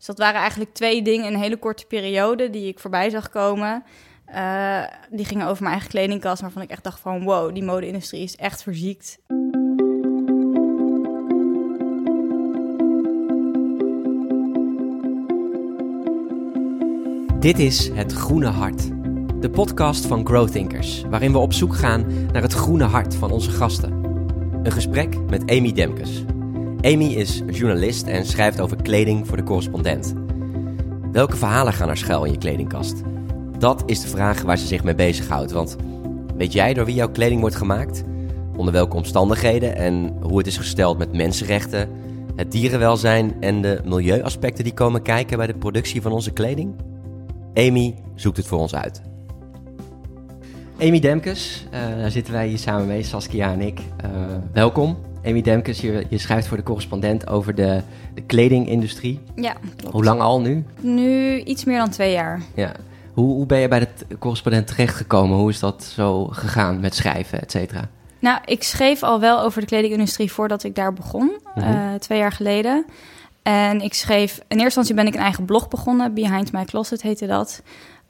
Dus dat waren eigenlijk twee dingen in een hele korte periode die ik voorbij zag komen. Uh, die gingen over mijn eigen kledingkast, waarvan ik echt dacht van wow, die mode-industrie is echt verziekt. Dit is Het Groene Hart, de podcast van Growthinkers, waarin we op zoek gaan naar het groene hart van onze gasten. Een gesprek met Amy Demkes. Amy is journalist en schrijft over kleding voor de correspondent. Welke verhalen gaan er schuil in je kledingkast? Dat is de vraag waar ze zich mee bezighoudt. Want weet jij door wie jouw kleding wordt gemaakt? Onder welke omstandigheden en hoe het is gesteld met mensenrechten, het dierenwelzijn en de milieuaspecten die komen kijken bij de productie van onze kleding? Amy zoekt het voor ons uit. Amy Demkes, uh, daar zitten wij hier samen mee, Saskia en ik. Uh, welkom. Amy Demkes, je, je, schrijft voor de correspondent over de, de kledingindustrie. Ja, klopt. Hoe lang al nu? Nu iets meer dan twee jaar. Ja. Hoe, hoe ben je bij de correspondent terechtgekomen? Hoe is dat zo gegaan met schrijven, et cetera? Nou, ik schreef al wel over de kledingindustrie voordat ik daar begon, mm -hmm. uh, twee jaar geleden. En ik schreef, in eerste instantie ben ik een eigen blog begonnen, Behind My Closet heette dat.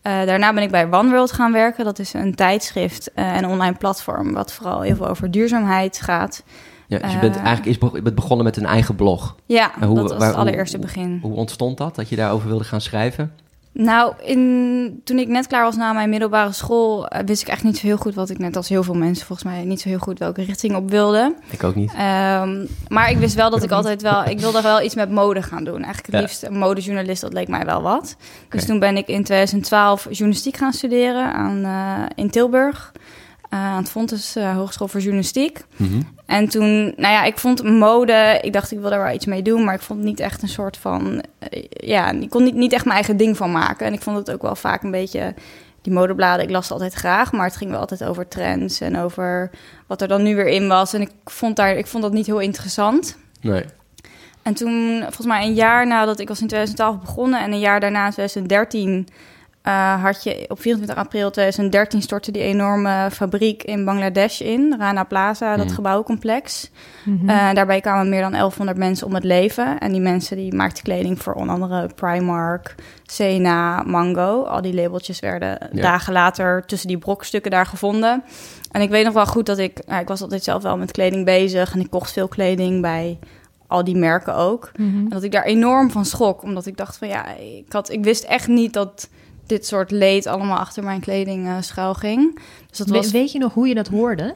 Uh, daarna ben ik bij One World gaan werken. Dat is een tijdschrift uh, en online platform, wat vooral heel veel over duurzaamheid gaat. Ja, dus je bent uh, eigenlijk is je bent begonnen met een eigen blog. Ja, hoe, dat was waar, het allereerste hoe, begin. Hoe ontstond dat, dat je daarover wilde gaan schrijven? Nou, in, toen ik net klaar was na mijn middelbare school, uh, wist ik echt niet zo heel goed wat ik net als heel veel mensen volgens mij niet zo heel goed welke richting op wilde. Ik ook niet. Um, maar ik wist wel dat ik altijd wel, ik wilde wel iets met mode gaan doen. Eigenlijk het ja. liefst een modejournalist, dat leek mij wel wat. Dus okay. toen ben ik in 2012 journalistiek gaan studeren aan, uh, in Tilburg. Uh, aan het Fontes uh, Hogeschool voor Journalistiek. Mm -hmm. En toen, nou ja, ik vond mode, ik dacht ik wil daar wel iets mee doen, maar ik vond het niet echt een soort van, uh, ja, ik kon niet, niet echt mijn eigen ding van maken. En ik vond het ook wel vaak een beetje, die modebladen, ik las het altijd graag, maar het ging wel altijd over trends en over wat er dan nu weer in was. En ik vond, daar, ik vond dat niet heel interessant. Nee. En toen, volgens mij een jaar nadat ik was in 2012 begonnen en een jaar daarna, in 2013... Uh, had je op 24 april 2013 stortte die enorme fabriek in Bangladesh in, Rana Plaza, dat mm. gebouwcomplex. Mm -hmm. uh, daarbij kwamen meer dan 1100 mensen om het leven. En die mensen die maakten kleding voor onder andere Primark, Sena, Mango. Al die labeltjes werden ja. dagen later tussen die brokstukken daar gevonden. En ik weet nog wel goed dat ik, nou, ik was altijd zelf wel met kleding bezig en ik kocht veel kleding bij al die merken ook. Mhm. Mm -hmm. En dat ik daar enorm van schrok, omdat ik dacht van ja, ik, had, ik wist echt niet dat dit soort leed allemaal achter mijn kleding uh, schuil ging. Dus dat was... Weet je nog hoe je dat hoorde?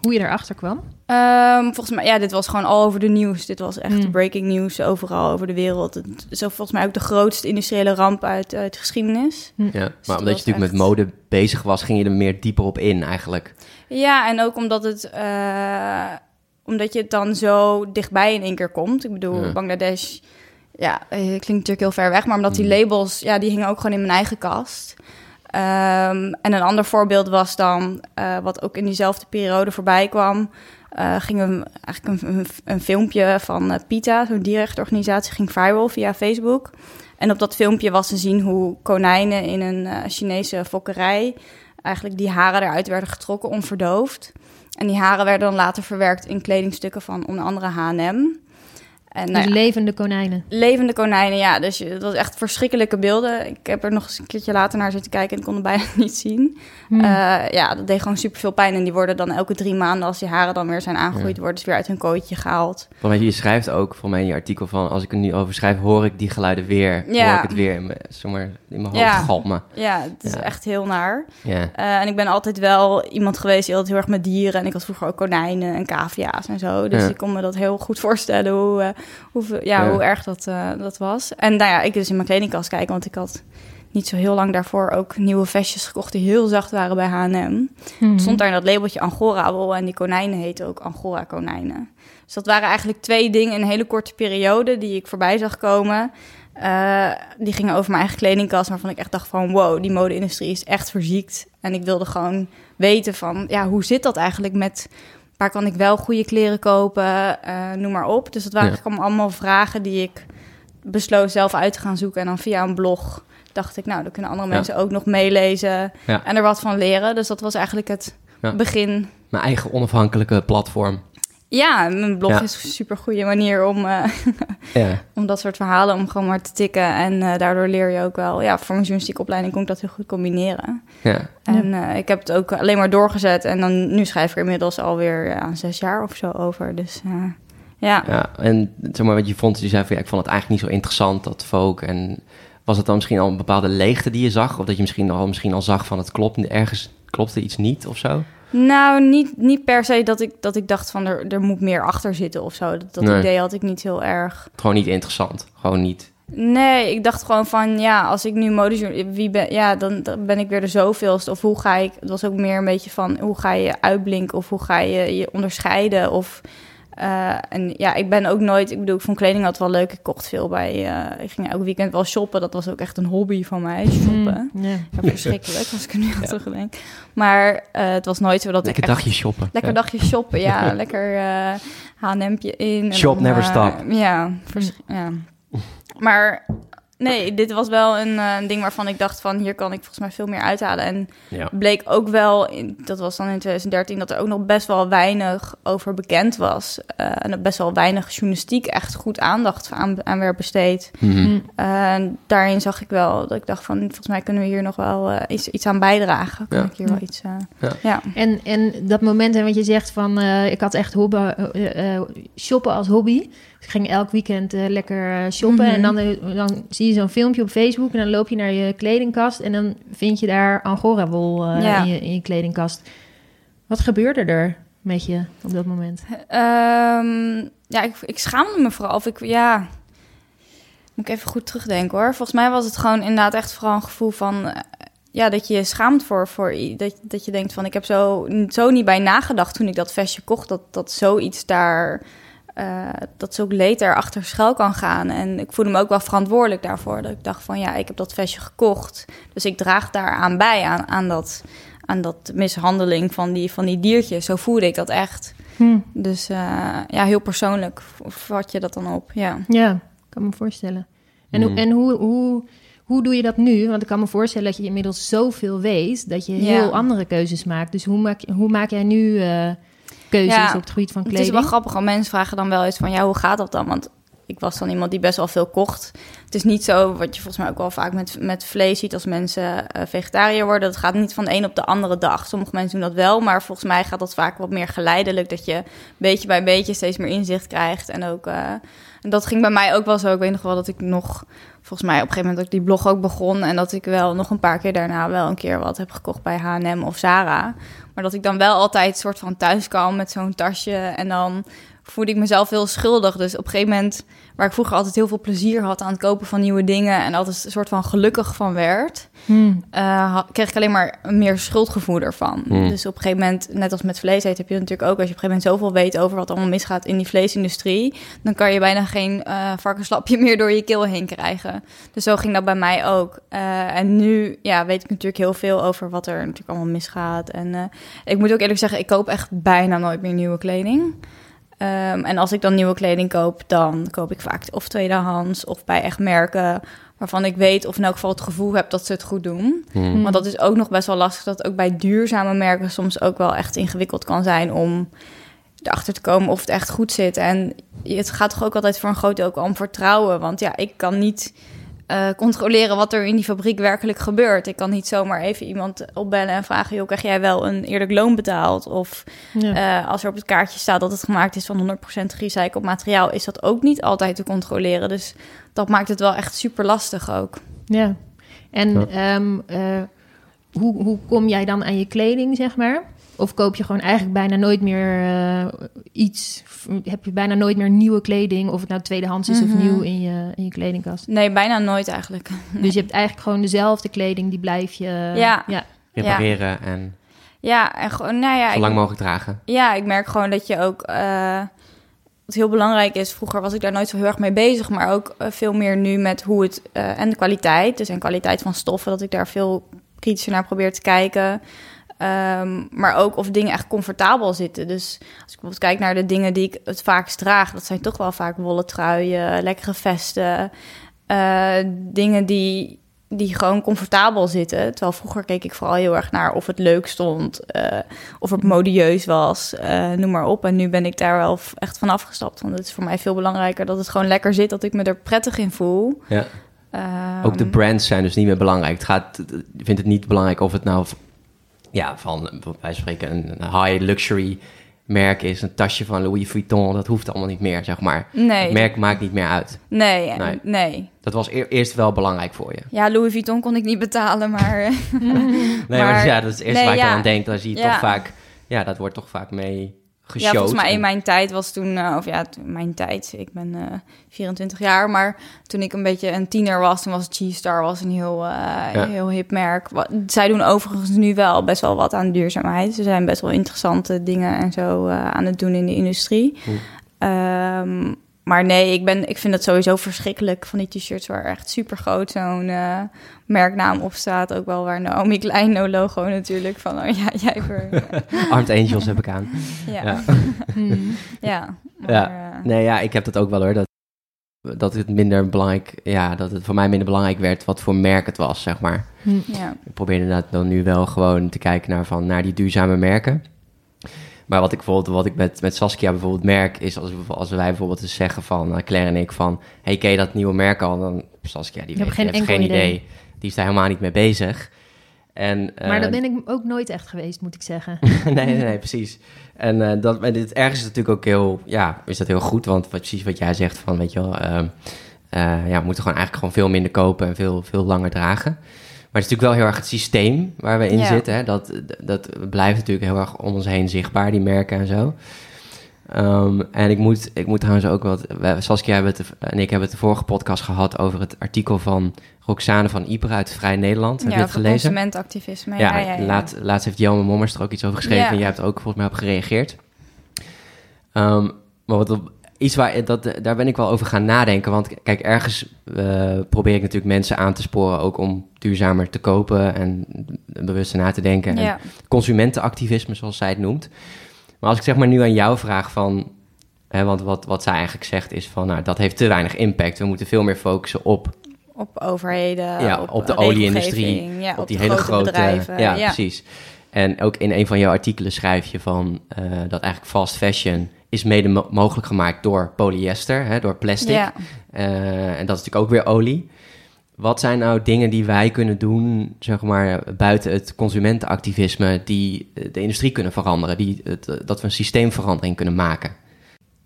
Hoe je erachter kwam? Um, volgens mij, ja, dit was gewoon al over de nieuws. Dit was echt mm. breaking news overal over de wereld. Het is volgens mij ook de grootste industriële ramp uit, uit de geschiedenis. Ja, dus maar omdat je natuurlijk echt... met mode bezig was, ging je er meer dieper op in eigenlijk. Ja, en ook omdat het... Uh, omdat je het dan zo dichtbij in één keer komt. Ik bedoel, ja. Bangladesh ja, klinkt natuurlijk heel ver weg, maar omdat die labels, ja, die hingen ook gewoon in mijn eigen kast. Um, en een ander voorbeeld was dan, uh, wat ook in diezelfde periode voorbij kwam, uh, ging een, eigenlijk een, een, een filmpje van uh, PITA, zo'n dierrechtenorganisatie, ging viral via Facebook. En op dat filmpje was te zien hoe konijnen in een Chinese fokkerij eigenlijk die haren eruit werden getrokken onverdoofd. En die haren werden dan later verwerkt in kledingstukken van onder andere H&M. En, nou ja, levende konijnen. Levende konijnen, ja. Dus dat was echt verschrikkelijke beelden. Ik heb er nog eens een keertje later naar zitten kijken en ik kon het bijna niet zien. Hmm. Uh, ja, dat deed gewoon super veel pijn. En die worden dan elke drie maanden, als die haren dan weer zijn aangegroeid, ja. worden ze weer uit hun kooitje gehaald. Mij, je schrijft ook voor mij in je artikel van, als ik er nu over schrijf, hoor ik die geluiden weer. Ja. Hoor ik het weer in mijn, zomaar, in mijn hoofd ja. galmen. Ja, het is Ja. echt heel naar. Ja. Uh, en ik ben altijd wel iemand geweest die altijd heel erg met dieren. En ik had vroeger ook konijnen en cavia's en zo. Dus Ja. ik kon me dat heel goed voorstellen hoe, uh, hoe, ja, Ja. hoe erg dat, uh, dat was. En nou ja, ik dus in mijn kledingkast kijken, want ik had niet zo heel lang daarvoor ook nieuwe vestjes gekocht die heel zacht waren bij H&M. Er stond daar dat labeltje Angora wel en die konijnen heten ook Angora konijnen. Dus dat waren eigenlijk twee dingen in een hele korte periode die ik voorbij zag komen. Uh, die gingen over mijn eigen kledingkast, waarvan ik echt dacht van wow, die mode-industrie is echt verziekt. En ik wilde gewoon weten van, ja, hoe zit dat eigenlijk met waar kan ik wel goede kleren kopen, uh, noem maar op. Dus dat waren Ja. eigenlijk allemaal vragen die ik besloot zelf uit te gaan zoeken. En dan via een blog dacht ik, nou, dan kunnen andere Ja. mensen ook nog meelezen en er wat van leren. Dus dat was eigenlijk het begin. Mijn eigen onafhankelijke platform. Ja, mijn blog is een super goede manier om, uh, ja. om dat soort verhalen om gewoon maar te tikken. En uh, daardoor leer je ook wel, ja, voor een journalistieke opleiding kon ik dat heel goed combineren. Ja. En uh, ik heb het ook alleen maar doorgezet. En dan nu schrijf ik er inmiddels alweer ja, zes jaar of zo over. Dus ja. ja. En zeg maar wat je vond, je zei van ja, ik vond het eigenlijk niet zo interessant, dat folk. En was het dan misschien al een bepaalde leegte die je zag? Of dat je misschien al, misschien al zag van het klopt, ergens klopte iets niet of zo? Nou, niet, niet per se dat ik, dat ik dacht van er, er moet meer achter zitten of zo. Dat, dat idee had ik niet heel erg. Gewoon niet interessant. Gewoon niet. Nee, ik dacht gewoon van ja, als ik nu mode wie ben, ja, dan, dan, ben ik weer de zoveelste. Of hoe ga ik, het was ook meer een beetje van hoe ga je uitblinken of hoe ga je je onderscheiden of uh, en ja, ik ben ook nooit, ik bedoel, ik vond kleding altijd wel leuk. Ik kocht veel bij, uh, ik ging elk weekend wel shoppen. Dat was ook echt een hobby van mij, shoppen. Mm, yeah. ja, verschrikkelijk als ik er nu aan ja. terugdenk. Maar uh, het was nooit zo dat lekker ik Lekker dagje shoppen. Lekker ja. dagje shoppen, ja. lekker H&M'tje in. Shop never stop. Ja, ja. Maar Nee, dit was wel een, uh, ding waarvan ik dacht van hier kan ik volgens mij veel meer uithalen. En bleek ook wel, in, dat was dan in 2013, dat er ook nog best wel weinig over bekend was. Uh, en best wel weinig journalistiek echt goed aandacht aan, aan werd besteed. Mm daarin zag ik wel dat ik dacht van volgens mij kunnen we hier nog wel uh, iets, iets aan bijdragen. Kan ja. ik hier wel iets, ja. ja. En, en dat moment en wat je zegt van ik had echt hobby, shoppen als hobby. Ik ging elk weekend uh, lekker shoppen. En dan, dan zie je zo'n filmpje op Facebook. En dan loop je naar je kledingkast. En dan vind je daar Angora-wol uh, ja. in, je, in je kledingkast. Wat gebeurde er met je op dat moment? Um, ja, ik, ik schaamde me vooral. Of ik, ja... Moet ik even goed terugdenken hoor. Volgens mij was het gewoon inderdaad echt vooral een gevoel van... ja, dat je je schaamt voor, voor dat, dat je denkt van... ik heb zo, zo niet bij nagedacht toen ik dat vestje kocht... dat, dat zoiets daar uh, dat ook leed er achter schuil kan gaan. En ik voelde me ook wel verantwoordelijk daarvoor. Dat ik dacht van ja, ik heb dat vestje gekocht. Dus ik draag daaraan bij, aan, aan, dat, aan dat mishandeling van die, van die diertjes. Zo voelde ik dat echt. Hm. Dus uh, ja, heel persoonlijk vat je dat dan op. Ja, ja kan me voorstellen. En, hm. en hoe, hoe, hoe doe je dat nu? Want ik kan me voorstellen dat je inmiddels zoveel weet... dat je heel andere keuzes maakt. Dus hoe maak, hoe maak jij nu... Uh, keuzes ja, op het gebied van kleding. Het is wel grappig, want mensen vragen dan wel eens van... ja, hoe gaat dat dan? Want ik was dan iemand die best wel veel kocht. Het is niet zo, wat je volgens mij ook wel vaak met, met vlees ziet... als mensen uh, vegetariër worden. Dat gaat niet van de een op de andere dag. Sommige mensen doen dat wel, maar volgens mij gaat dat vaak wat meer geleidelijk... dat je beetje bij beetje steeds meer inzicht krijgt. En ook... Uh, en dat ging bij mij ook wel zo. Ik weet nog wel dat ik nog volgens mij op een gegeven moment dat ik die blog ook begon en dat ik wel nog een paar keer daarna wel een keer wat heb gekocht bij H&M of Zara. Maar dat ik dan wel altijd soort van thuis kwam met zo'n tasje en dan voelde ik mezelf heel schuldig. Dus op een gegeven moment, waar ik vroeger altijd heel veel plezier had aan het kopen van nieuwe dingen en altijd een soort van gelukkig van werd, hmm. uh, kreeg ik alleen maar meer schuldgevoel ervan. Hmm. Dus op een gegeven moment, net als met vlees eten, heb je natuurlijk ook, als je op een gegeven moment zoveel weet over wat allemaal misgaat in die vleesindustrie, dan kan je bijna geen uh, varkenslapje meer door je keel heen krijgen. Dus zo ging dat bij mij ook. Uh, en nu ja, weet ik natuurlijk heel veel over wat er natuurlijk allemaal misgaat. En ik moet ook eerlijk zeggen, ik koop echt bijna nooit meer nieuwe kleding. Um, en als ik dan nieuwe kleding koop, dan koop ik vaak of tweedehands of bij echt merken waarvan ik weet of in elk geval het gevoel heb dat ze het goed doen. Hmm. Want dat is ook nog best wel lastig dat ook bij duurzame merken soms ook wel echt ingewikkeld kan zijn om erachter te komen of het echt goed zit. En het gaat toch ook altijd voor een groot deel ook om vertrouwen. Want ja, ik kan niet uh, controleren wat er in die fabriek werkelijk gebeurt. Ik kan niet zomaar even iemand opbellen en vragen: joh, krijg jij wel een eerlijk loon betaald? Of uh, als er op het kaartje staat dat het gemaakt is van 100% gerecycled materiaal, is dat ook niet altijd te controleren. Dus dat maakt het wel echt super lastig ook. Ja, en um, uh, hoe, hoe kom jij dan aan je kleding, zeg maar? Of koop je gewoon eigenlijk bijna nooit meer uh, iets? Heb je bijna nooit meer nieuwe kleding? Of het nou tweedehands is of mhm. nieuw in je, in je kledingkast? Nee, bijna nooit eigenlijk. Dus je hebt eigenlijk gewoon dezelfde kleding, die blijf je... Ja. ja. Repareren en... Ja, en gewoon, nou ja... Zo lang mogelijk dragen. Ja, ik merk gewoon dat je ook... Uh, wat heel belangrijk is, vroeger was ik daar nooit zo heel erg mee bezig, maar ook uh, veel meer nu met hoe het... Uh, en de kwaliteit, dus en kwaliteit van stoffen, dat ik daar veel kritischer naar probeer te kijken... Um, maar ook of dingen echt comfortabel zitten. Dus als ik bijvoorbeeld kijk naar de dingen die ik het vaakst draag, dat zijn toch wel vaak wollen truien, lekkere vesten. Uh, dingen die die gewoon comfortabel zitten. Terwijl vroeger keek ik vooral heel erg naar of het leuk stond, uh, of het modieus was, uh, noem maar op. En nu ben ik daar wel echt van afgestapt. Want het is voor mij veel belangrijker dat het gewoon lekker zit, dat ik me er prettig in voel. Ja. Ook de brands zijn dus niet meer belangrijk. Het gaat, je vindt het niet belangrijk of het nou ja, van wij spreken een high luxury merk is, een tasje van Louis Vuitton, dat hoeft allemaal niet meer, zeg maar. Nee. Het merk maakt niet meer uit. Nee, nee. nee. Dat was eerst wel belangrijk voor je. Ja, Louis Vuitton kon ik niet betalen, maar... nee, maar, ja, dat is het eerste waar ik aan denk. Dan zie je toch vaak... Ja, dat wordt toch vaak mee ja, volgens mij in mijn tijd was toen, uh, of ja, mijn tijd, ik ben uh, eh, 24 jaar, maar toen ik een beetje een tiener was, toen was G-Star was een heel, uh, heel hip merk. Zij doen overigens nu wel best wel wat aan duurzaamheid. Ze zijn best wel interessante dingen en zo aan het doen in de industrie. Um, maar nee, ik, ben, ik vind het sowieso verschrikkelijk van die t-shirts waar echt super groot zo'n uh, merknaam op staat. Ook wel waar Naomi Kleino logo natuurlijk van. Oh ja, jij voor. Armed Angels heb ik aan. Ja. Ja. ja, maar, ja. Uh, nee, ja, ik heb dat ook wel hoor. Dat, dat het minder belangrijk, ja, dat het voor mij minder belangrijk werd wat voor merk het was, zeg maar. Ja. Ik probeer inderdaad dan nu wel gewoon te kijken naar, van, naar die duurzame merken. Maar wat ik bijvoorbeeld, wat ik met, met Saskia bijvoorbeeld merk, is als, als wij bijvoorbeeld eens zeggen van, uh, Claire en ik van, hey, ken je dat nieuwe merk al? Dan Saskia, die, weet, geen, heeft geen idee. Die is daar helemaal niet mee bezig. En, uh, maar dat ben ik ook nooit echt geweest, moet ik zeggen. nee, nee, nee, precies. En uh, dat, en dit ergens is natuurlijk ook heel, ja, is dat heel goed, want wat, precies wat jij zegt van, weet je wel, uh, ja, we moeten gewoon eigenlijk gewoon veel minder kopen en veel, veel langer dragen. Maar het is natuurlijk wel heel erg het systeem waar we in zitten. Hè? Dat, dat blijft natuurlijk heel erg om ons heen zichtbaar, die merken en zo. Um, en ik moet, ik moet trouwens ook wat... Saskia hebben het, en ik hebben het de vorige podcast gehad over het artikel van Roxane van Ieper uit Vrij Nederland. Heb ja, je het gelezen? consumentenactivisme. Ja, ja, ja, Laat, laatst heeft Jelme Mommers er ook iets over geschreven en jij hebt ook volgens mij op gereageerd. Um, maar wat iets waar dat, daar ben ik wel over gaan nadenken. Want kijk, ergens uh, probeer ik natuurlijk mensen aan te sporen ook om duurzamer te kopen en bewuster na te denken. En consumentenactivisme, zoals zij het noemt. Maar als ik zeg maar nu aan jou vraag van, hè, want wat, wat zij eigenlijk zegt is van, nou, dat heeft te weinig impact. We moeten veel meer focussen op op overheden, ja, op, op de olieindustrie, ja, op, die hele grote bedrijven. Ja, ja, precies. En ook in een van jouw artikelen schrijf je van uh, dat eigenlijk fast fashion is mede mogelijk gemaakt door polyester, hè, door plastic. Ja. Uh, en dat is natuurlijk ook weer olie. Wat zijn nou dingen die wij kunnen doen, zeg maar, buiten het consumentenactivisme, die de industrie kunnen veranderen, die het, dat we een systeemverandering kunnen maken?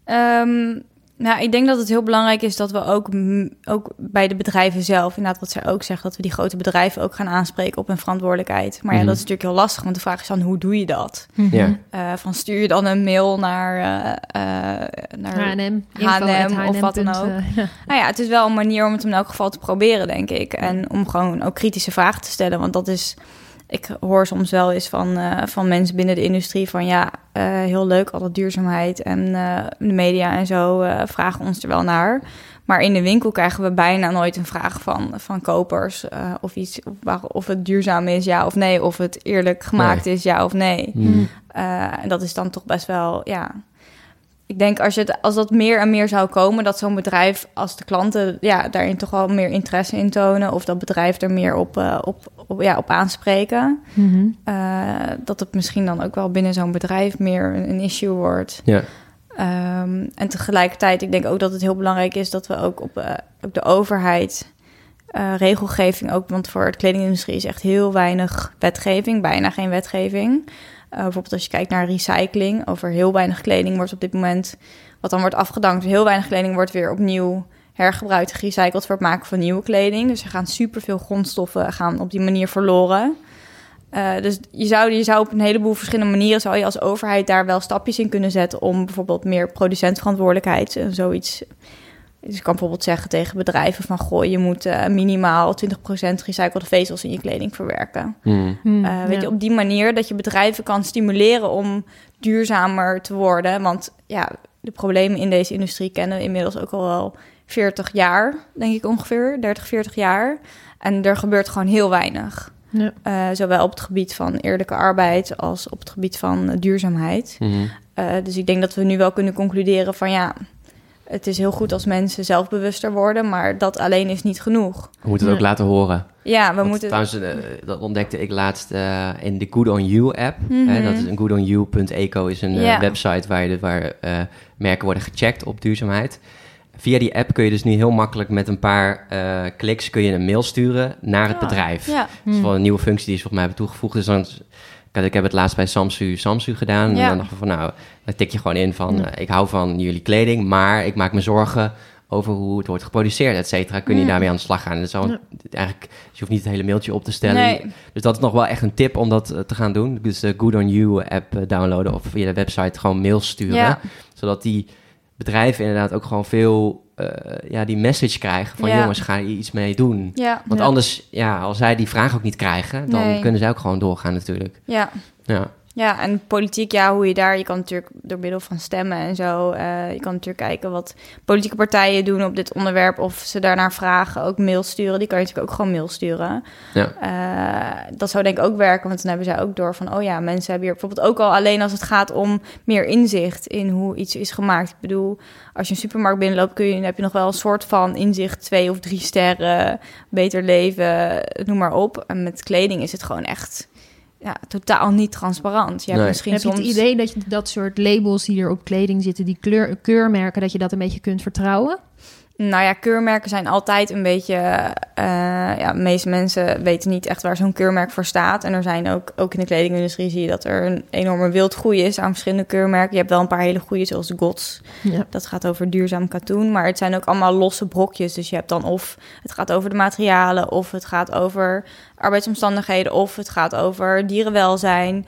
Um, nou, ik denk dat het heel belangrijk is dat we ook, ook bij de bedrijven zelf, inderdaad wat zij ook zegt, dat we die grote bedrijven ook gaan aanspreken op hun verantwoordelijkheid. Maar ja, dat is mhm. natuurlijk heel lastig, want de vraag is dan, hoe doe je dat? Mhm. Ja. Uh, van stuur je dan een mail naar, uh, naar H&M, H&M of wat dan ook. Ja. Nou ja, het is wel een manier om het in elk geval te proberen, denk ik. En om gewoon ook kritische vragen te stellen, want dat is ik hoor soms wel eens van, uh, van mensen binnen de industrie van ja, uh, heel leuk, al dat duurzaamheid en uh, de media en zo vragen ons er wel naar. Maar in de winkel krijgen we bijna nooit een vraag van, van kopers of iets of, of het duurzaam is, ja of nee, of het eerlijk gemaakt is, ja of nee. Mm. en dat is dan toch best wel, ja, ik denk als, je het, als dat meer en meer zou komen, dat zo'n bedrijf als de klanten ja, daarin toch wel meer interesse in tonen. Of dat bedrijf er meer op, uh, op, op, ja, op aanspreken. Mm uh, dat het misschien dan ook wel binnen zo'n bedrijf meer een, issue wordt. Ja. Um, en tegelijkertijd, ik denk ook dat het heel belangrijk is dat we ook op, uh, op de overheid regelgeving ook. Want voor het kledingindustrie is echt heel weinig wetgeving, bijna geen wetgeving. Uh, bijvoorbeeld als je kijkt naar recycling, over heel weinig kleding wordt op dit moment, wat dan wordt afgedankt, heel weinig kleding wordt weer opnieuw hergebruikt, gerecycled voor het maken van nieuwe kleding. Dus er gaan superveel grondstoffen gaan op die manier verloren. Uh, dus je zou, je zou op een heleboel verschillende manieren zou je als overheid daar wel stapjes in kunnen zetten om bijvoorbeeld meer producentverantwoordelijkheid en zoiets dus ik kan bijvoorbeeld zeggen tegen bedrijven van... goh, je moet uh, minimaal 20% gerecyclede vezels in je kleding verwerken. Mm. Uh, weet je, op die manier dat je bedrijven kan stimuleren om duurzamer te worden. Want ja, de problemen in deze industrie kennen we inmiddels ook al wel 40 jaar, denk ik ongeveer. 30, 40 jaar. En er gebeurt gewoon heel weinig. Ja. Uh, zowel op het gebied van eerlijke arbeid als op het gebied van duurzaamheid. Mm. dus ik denk dat we nu wel kunnen concluderen van ja het is heel goed als mensen zelfbewuster worden, maar dat alleen is niet genoeg. We moeten het ook laten horen. Ja, we Want moeten. Trouwens, eh, dat ontdekte ik laatst eh, in de Good On You app. Mhm. Hè, dat is een goodonyou.eco is een eh, Ja. website waar, je, waar eh, merken worden gecheckt op duurzaamheid. Via die app kun je dus nu heel makkelijk met een paar eh, kliks kun je een mail sturen naar het Ja. bedrijf. Ja, Dat is wel een nieuwe functie die ze volgens mij hebben toegevoegd. Dus dan, ik, heb het laatst bij Samsu, Samsu gedaan. Ja. En dan dacht ik van nou, dan tik je gewoon in van Ja. eh, ik hou van jullie kleding, maar ik maak me zorgen over hoe het wordt geproduceerd, et cetera. Kun je Mm. daarmee aan de slag gaan? Is al, eigenlijk, dus je hoeft niet het hele mailtje op te stellen. nee. Dus dat is nog wel echt een tip om dat eh, te gaan doen. Dus de Good On You app downloaden of via de website gewoon mails sturen. Zodat die bedrijven inderdaad ook gewoon veel eh, ja, die message krijgen van Ja. jongens, ga je iets mee doen. Ja, Want Ja. anders, ja, als zij die vraag ook niet krijgen, dan Nee. kunnen zij ook gewoon doorgaan natuurlijk. ja. Ja, Ja, en politiek, ja, hoe je daar... Je kan natuurlijk door middel van stemmen en zo... eh, je kan natuurlijk kijken wat politieke partijen doen op dit onderwerp... of ze daarnaar vragen, ook mail sturen. Die kan je natuurlijk ook gewoon mail sturen. ja. Eh, dat zou denk ik ook werken, want dan hebben zij ook door van... oh ja, mensen hebben hier bijvoorbeeld ook al alleen als het gaat om meer inzicht... in hoe iets is gemaakt. Ik bedoel, als je een supermarkt binnenloopt... Kun je, dan heb je nog wel een soort van inzicht... twee of drie sterren, beter leven, noem maar op. En met kleding is het gewoon echt... Ja, totaal niet transparant. Je hebt Nee. misschien Heb je het idee dat je dat soort labels die er op kleding zitten, die kleur, keurmerken, dat je dat een beetje kunt vertrouwen? Nou ja, keurmerken zijn altijd een beetje. eh, ja, de meeste mensen weten niet echt waar zo'n keurmerk voor staat. En er zijn ook, ook in de kledingindustrie zie je dat er een enorme wildgroei is aan verschillende keurmerken. Je hebt wel een paar hele goede, zoals Gods. Ja. Dat gaat over duurzaam katoen. Maar het zijn ook allemaal losse brokjes. Dus je hebt dan of het gaat over de materialen, of het gaat over arbeidsomstandigheden, of het gaat over dierenwelzijn.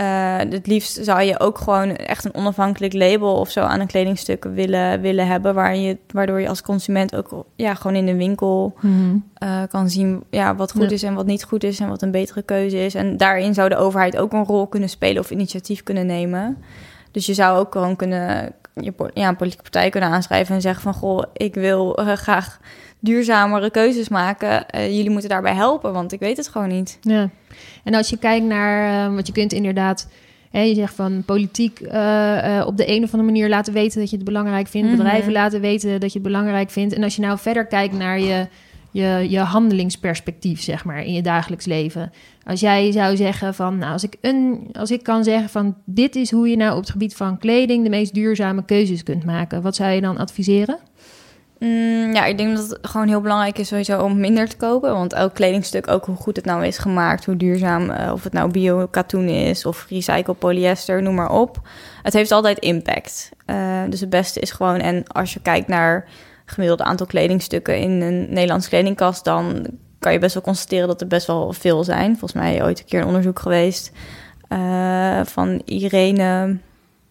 Eh, het liefst zou je ook gewoon echt een onafhankelijk label of zo aan een kledingstuk willen, willen hebben, waar je, waardoor je als consument ook ja, gewoon in de winkel Mhm. eh, kan zien ja, wat goed Ja. is en wat niet goed is en wat een betere keuze is. En daarin zou de overheid ook een rol kunnen spelen of initiatief kunnen nemen. Dus je zou ook gewoon kunnen, je, ja, een politieke partij kunnen aanschrijven en zeggen van goh, ik wil eh, graag duurzamere keuzes maken. Eh, jullie moeten daarbij helpen, want ik weet het gewoon niet. Ja. En als je kijkt naar, eh, wat je kunt inderdaad, hè, je zegt van politiek eh, eh, op de een of andere manier laten weten dat je het belangrijk vindt, Mhm. bedrijven laten weten dat je het belangrijk vindt. En als je nou verder kijkt naar je, je, je handelingsperspectief, zeg maar, in je dagelijks leven. Als jij zou zeggen van, nou, als ik, een, als ik kan zeggen van, dit is hoe je nou op het gebied van kleding de meest duurzame keuzes kunt maken, wat zou je dan adviseren? Mm, ja, ik denk dat het gewoon heel belangrijk is sowieso om minder te kopen. Want elk kledingstuk, ook hoe goed het nou is gemaakt, hoe duurzaam, eh, of het nou bio-katoen is of recycled polyester, noem maar op. Het heeft altijd impact. Eh, dus het beste is gewoon, en als je kijkt naar gemiddelde aantal kledingstukken in een Nederlands kledingkast, dan kan je best wel constateren dat er best wel veel zijn. Volgens mij ooit een keer een onderzoek geweest eh, van Irene,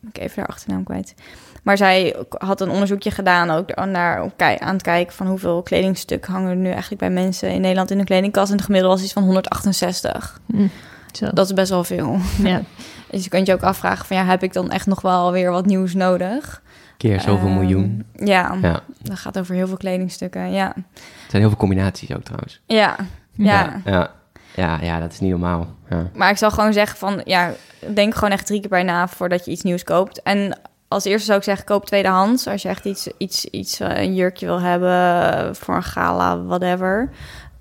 ik even haar achternaam kwijt. Maar zij had een onderzoekje gedaan ook naar, aan het kijken van hoeveel kledingstuk hangen er nu eigenlijk bij mensen in Nederland in de kledingkast. En het gemiddelde was iets van 168. Hm, Zo. Dat is best wel veel. ja. Dus je kunt je ook afvragen van ja, heb ik dan echt nog wel weer wat nieuws nodig? Keer zoveel Ehm, miljoen. Ja, Ja, dat gaat over heel veel kledingstukken. Ja, er zijn heel veel combinaties ook trouwens. ja, ja. Ja, ja, ja dat is niet normaal. Ja. Maar ik zal gewoon zeggen van ja, denk gewoon echt drie keer bij na voordat je iets nieuws koopt. En als eerste zou ik zeggen, koop tweedehands. Als je echt iets, iets, iets eh, een jurkje wil hebben eh, voor een gala, whatever.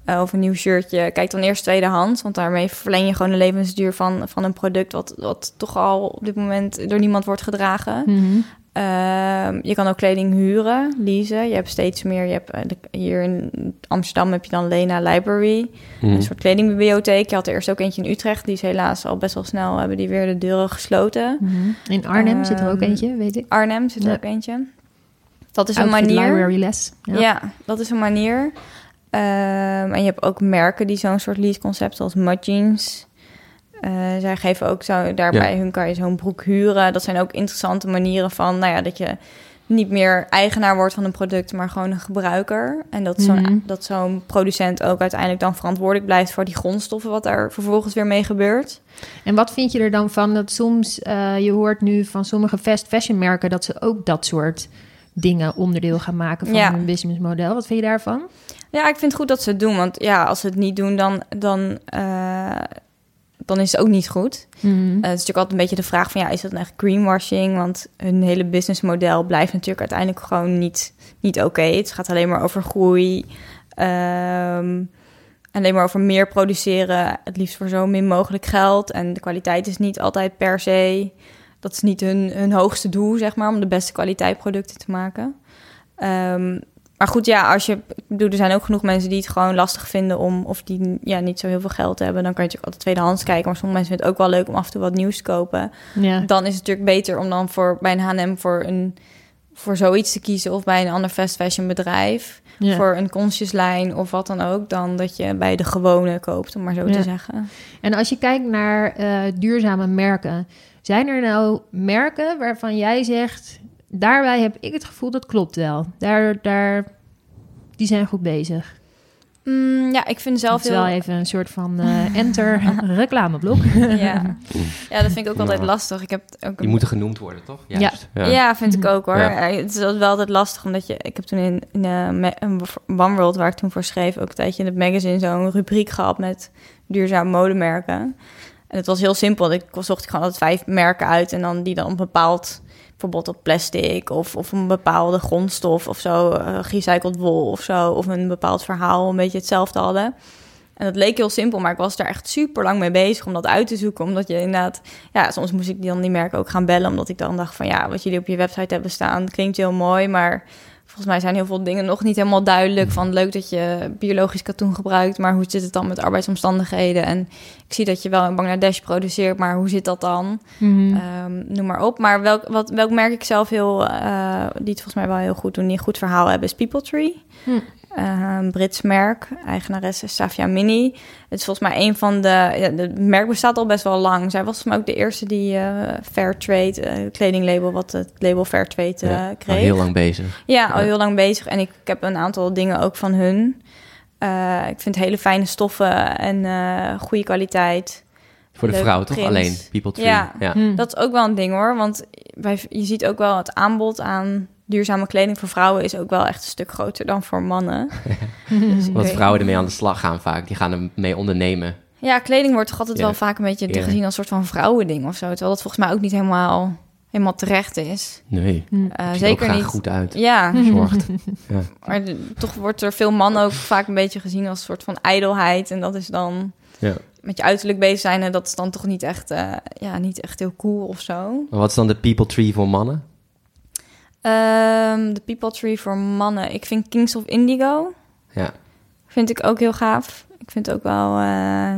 eh, of een nieuw shirtje, kijk dan eerst tweedehands. Want daarmee verleng je gewoon de levensduur van, van een product... Wat, wat toch al op dit moment door niemand wordt gedragen. Mhm. Ehm, je kan ook kleding huren, leasen. Je hebt steeds meer. Je hebt, eh, de- hier in Amsterdam heb je dan Lena Library. Hm. Een soort kledingbibliotheek. Je had er eerst ook eentje in Utrecht. Die is helaas al best wel snel... hebben die weer de deuren gesloten. Mhm. In Arnhem zit er ook Ehm, eentje, weet ik. Arnhem zit er Ja. ook eentje. Dat is een Outfit manier. Library les. Ja. dat is een manier. Ehm, en je hebt ook merken die zo'n soort lease-concept zoals Mud Jeans. Eh, zij geven ook zo, daarbij hun kan je zo'n broek huren. Dat zijn ook interessante manieren van, nou ja, dat je niet meer eigenaar wordt van een product, maar gewoon een gebruiker. En dat zo'n, Mhm. dat zo'n producent ook uiteindelijk dan verantwoordelijk blijft voor die grondstoffen, wat daar vervolgens weer mee gebeurt. En wat vind je er dan van dat soms, eh, je hoort nu van sommige fast fashion merken dat ze ook dat soort dingen onderdeel gaan maken van Ja. hun businessmodel. Wat vind je daarvan? Ja, ik vind het goed dat ze het doen. Want ja, als ze het niet doen, dan, dan, eh, dan is het ook niet goed. Mhm. Eh, het is natuurlijk altijd een beetje de vraag van ja, is dat nou echt greenwashing? Want hun hele businessmodel blijft natuurlijk uiteindelijk gewoon niet, niet oké. Het gaat alleen maar over groei. ehm, alleen maar over meer produceren. Het liefst voor zo min mogelijk geld. En de kwaliteit is niet altijd per se. Dat is niet hun, hun hoogste doel, zeg maar, om de beste kwaliteit producten te maken. Ehm, maar goed, ja, als je. Ik bedoel, er zijn ook genoeg mensen die het gewoon lastig vinden om. of die ja, niet zo heel veel geld hebben. Dan kan je natuurlijk altijd tweedehands kijken. Maar sommige mensen vinden het ook wel leuk om af en toe wat nieuws te kopen. ja. Dan is het natuurlijk beter om dan voor bij een HM voor een. voor zoiets te kiezen. of bij een ander fast fashion bedrijf. Ja. Voor een consciouslijn of wat dan ook. dan dat je bij de gewone koopt, om maar zo Ja. te zeggen. En als je kijkt naar eh, duurzame merken, zijn er nou merken waarvan jij zegt, daarbij heb ik het gevoel dat klopt wel. Daar, daar, die zijn goed bezig. Mm, ja, ik vind zelf Dat is heel. wel even een soort van eh, enter reclameblok. Ja. ja, dat vind ik ook altijd Ja. lastig. Ik heb ook Die moeten genoemd worden, toch? Juist. Ja, vind ik ook hoor. Ja. Het is wel altijd lastig, omdat je... Ik heb toen in, in eh, One World, waar ik toen voor schreef... ook een tijdje in het magazine zo'n rubriek gehad met duurzame modemerken. En het was heel simpel. Ik zocht gewoon altijd vijf merken uit... en dan die dan een bepaald... bijvoorbeeld op plastic of, of een bepaalde grondstof of zo... eh, gerecycled wol of zo... of een bepaald verhaal een beetje hetzelfde hadden... En dat leek heel simpel, maar ik was daar echt super lang mee bezig om dat uit te zoeken. Omdat je inderdaad, ja, soms moest ik dan die merken ook gaan bellen. Omdat ik dan dacht van ja, wat jullie op je website hebben staan klinkt heel mooi. Maar volgens mij zijn heel veel dingen nog niet helemaal duidelijk. Van leuk dat je biologisch katoen gebruikt, maar hoe zit het dan met arbeidsomstandigheden? En ik zie dat je wel in Bangladesh produceert, maar hoe zit dat dan? Mhm. Ehm, noem maar op. Maar welk, wat, welk merk ik zelf heel, eh, die het volgens mij wel heel goed doen, die een goed verhaal hebben, is People Tree. Hm. Een Brits merk. Eigenares is Safia Mini. Het is volgens mij een van de... Ja, het merk bestaat al best wel lang. Zij was volgens mij ook de eerste die eh Fairtrade, eh kledinglabel, wat het label Fairtrade eh Ja, al kreeg. heel lang bezig. Ja, al Ja. heel lang bezig. En ik, ik heb een aantal dingen ook van hun. Eh, ik vind hele fijne stoffen en eh goede kwaliteit. Voor de Leuke vrouw, toch? Alleen People Tree. Ja. ja. Hm. Dat is ook wel een ding hoor. Want bij, je ziet ook wel het aanbod aan duurzame kleding voor vrouwen is ook wel echt een stuk groter dan voor mannen. Dus ik Want vrouwen ermee aan de slag gaan vaak. Die gaan ermee ondernemen. Ja, kleding wordt toch altijd Ja. wel vaak een beetje gezien als een soort van vrouwending of zo. Terwijl dat volgens mij ook niet helemaal, helemaal terecht is. Nee. Hm. Eh, Ziet er zeker ook graag niet. goed uit. Ja, Zorgt. Ja. maar toch wordt er veel mannen ook vaak een beetje gezien als een soort van ijdelheid. En dat is dan Ja. met je uiterlijk bezig zijn. En dat is dan toch niet echt, eh, ja, niet echt heel cool of zo. Maar wat is dan de People Tree voor mannen? Ehm, De People Tree voor mannen. Ik vind Kings of Indigo. Ja. Vind ik ook heel gaaf. Ik vind ook wel. eh,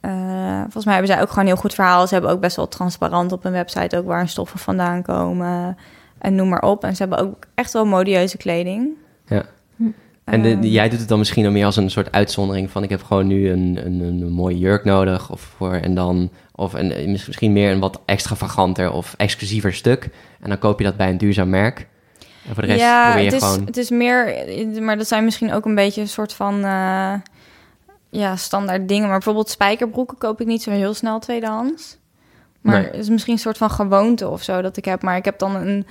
eh, volgens mij hebben zij ook gewoon een heel goed verhaal. Ze hebben ook best wel transparant op hun website ook waar hun stoffen vandaan komen. En noem maar op. En ze hebben ook echt wel modieuze kleding. Ja. En de, Ehm, de- jij doet het dan misschien dan meer als een soort uitzondering van ik heb gewoon nu een, een, een mooie jurk nodig of voor en dan of een, misschien meer een wat extravaganter of exclusiever stuk en dan koop je dat bij een duurzaam merk. En voor de rest ja, probeer je het is, gewoon het is meer, maar dat zijn misschien ook een beetje een soort van eh, ja, standaard dingen. Maar bijvoorbeeld spijkerbroeken koop ik niet zo heel snel tweedehands. Maar Nee. het is misschien een soort van gewoonte of zo dat ik heb. Maar ik heb dan een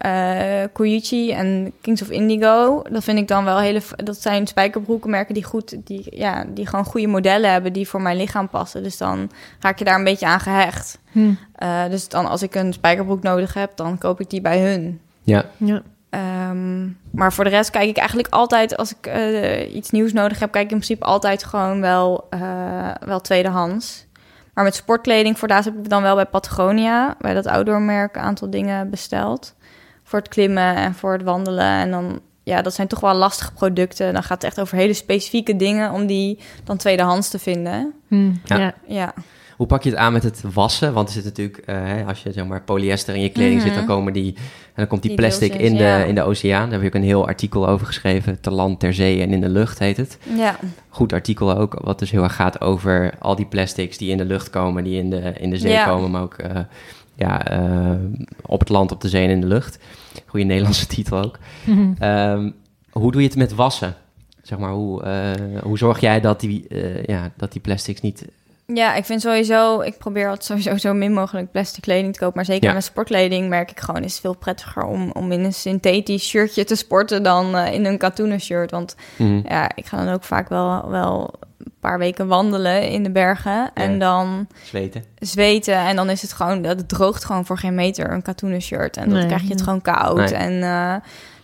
eh Koichi en Kings of Indigo. Dat vind ik dan wel hele. Dat zijn spijkerbroekenmerken die goed, die, ja, die gewoon goede modellen hebben die voor mijn lichaam passen. Dus dan raak je daar een beetje aan gehecht. Hm. Eh, dus dan als ik een spijkerbroek nodig heb, dan koop ik die bij hun. ja, Ja. Ehm, maar voor de rest kijk ik eigenlijk altijd, als ik eh, iets nieuws nodig heb, kijk ik in principe altijd gewoon wel, eh, wel tweedehands. Maar met sportkleding, voor daar heb ik dan wel bij Patagonia, bij dat outdoormerk, een aantal dingen besteld. Voor het klimmen en voor het wandelen. En dan, ja, dat zijn toch wel lastige producten. Dan gaat het echt over hele specifieke dingen om die dan tweedehands te vinden. Hm. Ja. Ja. Ja, Hoe pak je het aan met het wassen? Want er zit natuurlijk, eh, hè, als je zeg maar polyester in je kleding zit, dan Mhm. komen die, en dan komt die, Die plastic deeltjes, in de, ja. in de oceaan. Daar heb je ook een heel artikel over geschreven, ter land, ter zee en in de lucht heet het. ja. Goed artikel ook, wat dus heel erg gaat over al die plastics die in de lucht komen, die in de, in de zee Ja. komen, maar ook eh, ja, eh, op het land, op de zee en in de lucht. Goede Nederlandse titel ook. Mhm. Ehm, hoe doe je het met wassen? Zeg maar, hoe, eh, hoe zorg jij dat die, eh, ja, dat die plastics niet Ja, ik vind sowieso, ik probeer altijd sowieso zo min mogelijk plastic kleding te kopen. Maar zeker Ja. met sportkleding merk ik gewoon, is het veel prettiger om, om in een synthetisch shirtje te sporten dan eh, in een katoenen shirt. Want Mhm. ja, ik ga dan ook vaak wel, wel paar weken wandelen in de bergen en dan Zweten. zweten. En dan is het gewoon, dat het droogt gewoon voor geen meter een katoenen shirt. En dan Nee. krijg je het gewoon koud. Nee. En eh,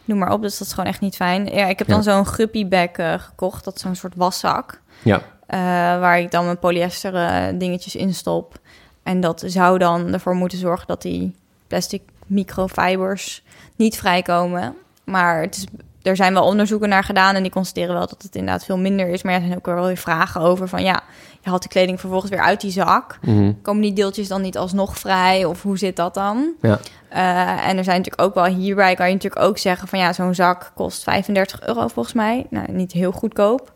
noem maar op, dus dat is gewoon echt niet fijn. Ja, ik heb Ja. dan zo'n guppy bag eh, gekocht. Dat is zo'n soort waszak. Ja. Eh, waar ik dan mijn polyester eh, dingetjes in stop. En dat zou dan ervoor moeten zorgen dat die plastic microfibers niet vrijkomen. Maar het is, er zijn wel onderzoeken naar gedaan en die constateren wel dat het inderdaad veel minder is. Maar er zijn ook wel weer vragen over van ja, je haalt die kleding vervolgens weer uit die zak. Mhm. Komen die deeltjes dan niet alsnog vrij of hoe zit dat dan? Ja. Eh, en er zijn natuurlijk ook wel hierbij kan je natuurlijk ook zeggen van ja, zo'n zak kost 35 euro volgens mij. Nou, niet heel goedkoop.